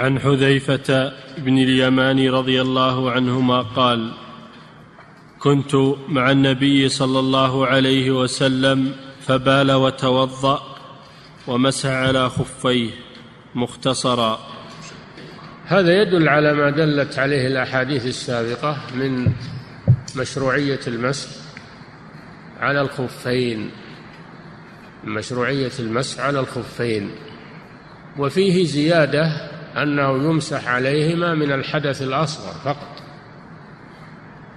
عن حذيفة بن اليمان رضي الله عنهما قال كنت مع النبي صلى الله عليه وسلم فبال وتوضأ ومسح على خفيه مختصرا. هذا يدل على ما دلت عليه الأحاديث السابقة من مشروعية المسح على الخفين مشروعية المسح على الخفين وفيه زيادة أنه يمسح عليهما من الحدث الأصغر فقط.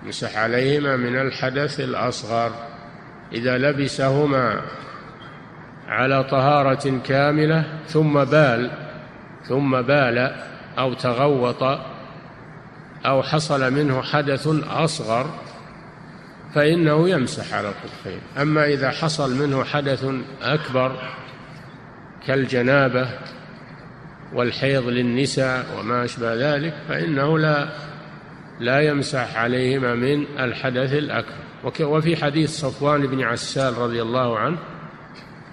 يمسح عليهما من الحدث الأصغر. إذا لبسهما على طهارة كاملة ثم بال ثم بال أو تغوط أو حصل منه حدث أصغر فإنه يمسح على الخفين أما إذا حصل منه حدث أكبر كالجنابة والحيض للنساء وما أشبه ذلك فإنه لا لا يمسح عليهما من الحدث الأكبر. وفي حديث صفوان بن عسال رضي الله عنه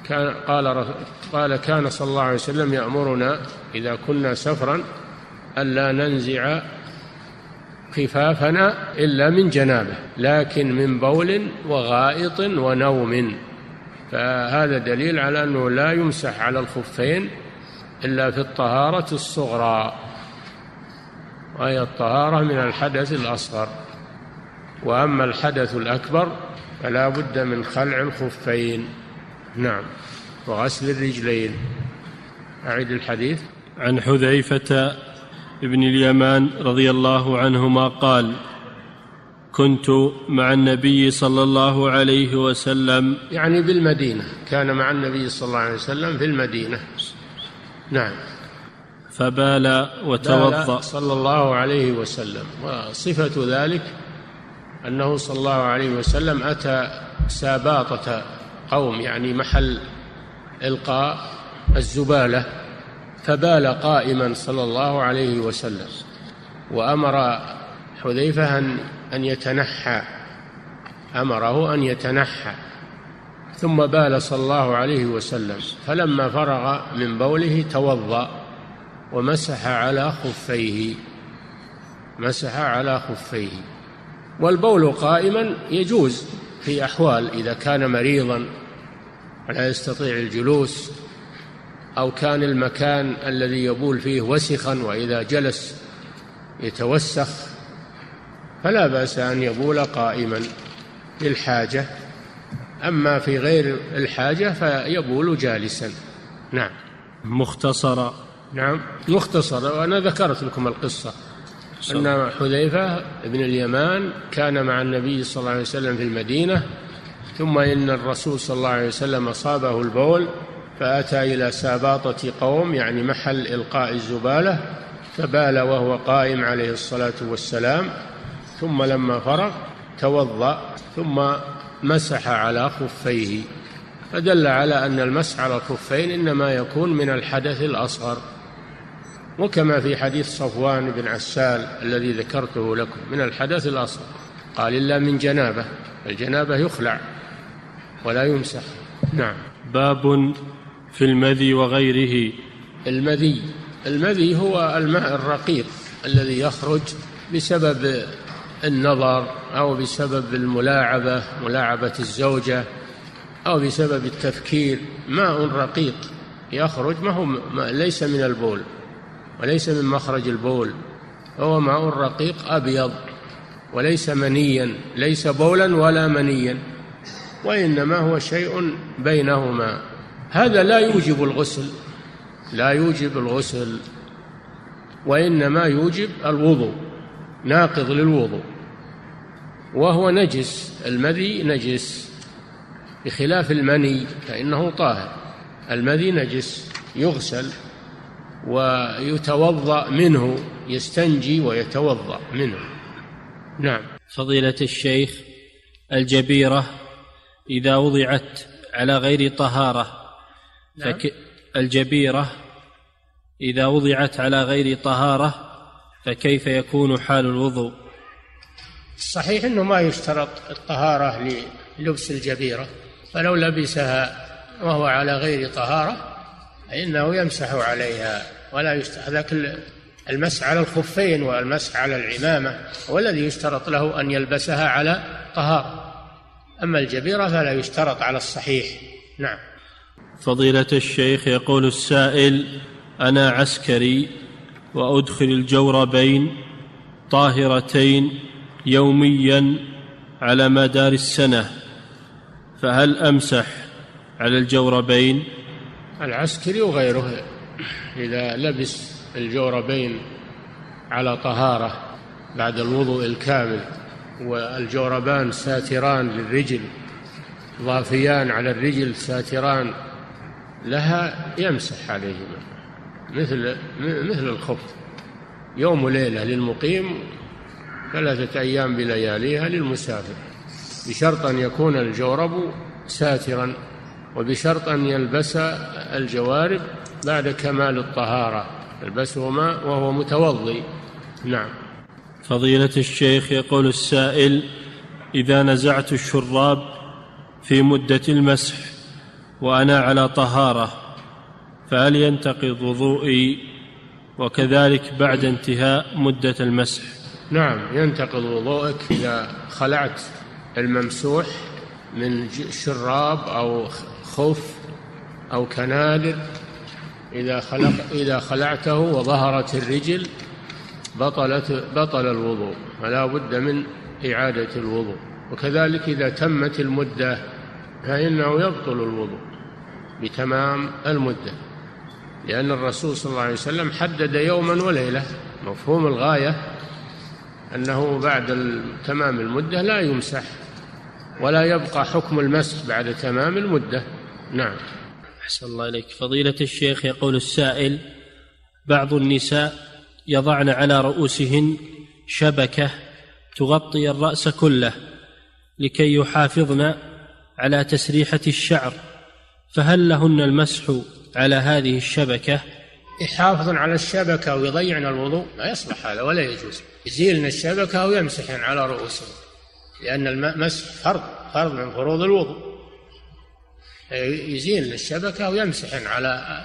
كان قال قال كان صلى الله عليه وسلم يأمرنا إذا كنا سفرا ألا ننزع خفافنا إلا من جنابه لكن من بول وغائط ونوم. فهذا دليل على أنه لا يمسح على الخفين إلا في الطهارة الصغرى وهي الطهارة من الحدث الأصغر. وأما الحدث الأكبر فلا بد من خلع الخفين. نعم. وغسل الرجلين. أعيد الحديث. عن حذيفة بن اليمان رضي الله عنهما قال كنت مع النبي صلى الله عليه وسلم. يعني بالمدينة. كان مع النبي صلى الله عليه وسلم في المدينة. نعم. فبال وتوضأ. صلى الله عليه وسلم. وصفة ذلك أنه صلى الله عليه وسلم أتى ساباطة قوم يعني محل إلقاء الزبالة فبال قائما صلى الله عليه وسلم. وأمر حذيفة أن يتنحى. أمره أن يتنحى. ثم بال صلى الله عليه وسلم فلما فرغ من بوله توضأ ومسح على خفيه مسح على خفيه. والبول قائما يجوز في أحوال إذا كان مريضا ولا يستطيع الجلوس أو كان المكان الذي يبول فيه وسخا وإذا جلس يتوسخ فلا بأس أن يبول قائما للحاجة. أما في غير الحاجة فيبول جالسا. نعم. مختصرا نعم. مختصرا وأنا ذكرت لكم القصة. أن حذيفة بن اليمان كان مع النبي صلى الله عليه وسلم في المدينة ثم إن الرسول صلى الله عليه وسلم أصابه البول فأتى إلى ساباطة قوم يعني محل إلقاء الزبالة فبال وهو قائم عليه الصلاة والسلام ثم لما فرغ توضأ ثم مسح على خفيه. فدل على أن المسح على الخفين إنما يكون من الحدث الأصغر. وكما في حديث صفوان بن عسال الذي ذكرته لكم من الحدث الأصغر. قال إلا من جنابة. الجنابة يخلع ولا يمسح. نعم. باب في المذي وغيره. المذي. المذي هو الماء الرقيق الذي يخرج بسبب النظر أو بسبب الملاعبة ملاعبة الزوجة أو بسبب التفكير ماء رقيق؟ يخرج ما هو ما ليس من البول وليس من مخرج البول. هو ماء رقيق؟ أبيض وليس منيا ليس بولا ولا منيا وإنما هو شيء بينهما. هذا لا يوجب الغسل لا يوجب الغسل وإنما يوجب الوضوء ناقض للوضوء. وهو نجس المذي نجس بخلاف المني فإنه طاهر. المذي نجس يغسل ويتوضأ منه يستنجي ويتوضأ منه. نعم. فضيلة الشيخ الجبيرة إذا وضعت على غير طهارة نعم. فك الجبيرة إذا وضعت على غير طهارة فكيف يكون حال الوضوء؟ الصحيح أنه ما يشترط الطهارة للبس الجبيرة فلو لبسها وهو على غير طهارة فإنه يمسح عليها ولا يشترط هذاك المسح على الخفين والمسح على العمامة هو الذي يشترط له أن يلبسها على طهارة. أما الجبيرة فلا يشترط على الصحيح. نعم. فضيلة الشيخ يقول السائل أنا عسكري وأدخل الجوربين طاهرتين يوميا على مدار السنة فهل أمسح على الجوربين؟ العسكري وغيره إذا لبس الجوربين على طهارة بعد الوضوء الكامل والجوربان ساتران للرجل ضافيان على الرجل ساتران لها يمسح عليهما مثل مثل الخف يوم وليلة للمقيم ثلاثة أيام بلياليها للمسافر بشرط أن يكون الجورب ساترا وبشرط أن يلبس الجوارب بعد كمال الطهارة يلبسهما وهو متوضي. نعم. فضيلة الشيخ يقول السائل إذا نزعت الشراب في مدة المسح وأنا على طهارة فهل ينتقض وضوئي وكذلك بعد انتهاء مدة المسح. نعم ينتقض وضوءك إذا خلعت الممسوح من شراب أو خف أو كنادر. إذا خلق إذا خلعته وظهرت الرجل بطلت بطل الوضوء فلا بد من إعادة الوضوء. وكذلك إذا تمت المدة فإنه يبطل الوضوء بتمام المدة. لأن الرسول صلى الله عليه وسلم حدد يوما وليلة مفهوم الغاية؟ أنه بعد تمام المدة لا يمسح ولا يبقى حكم المسح بعد تمام المدة. نعم. أحسن الله إليك. فضيلة الشيخ يقول السائل بعض النساء يضعن على رؤوسهن شبكة تغطي الرأس كله لكي يحافظن على تسريحة الشعر فهل لهن المسح على هذه الشبكة؟ يحافظن على الشبكة ويضيعن الوضوء؟ ما يصلح هذا ولا يجوز. يزيلن الشبكة ويمسحن على رؤوسهن لأن المسح فرض فرض من فروض الوضوء. يزيل الشبكة ويمسحن على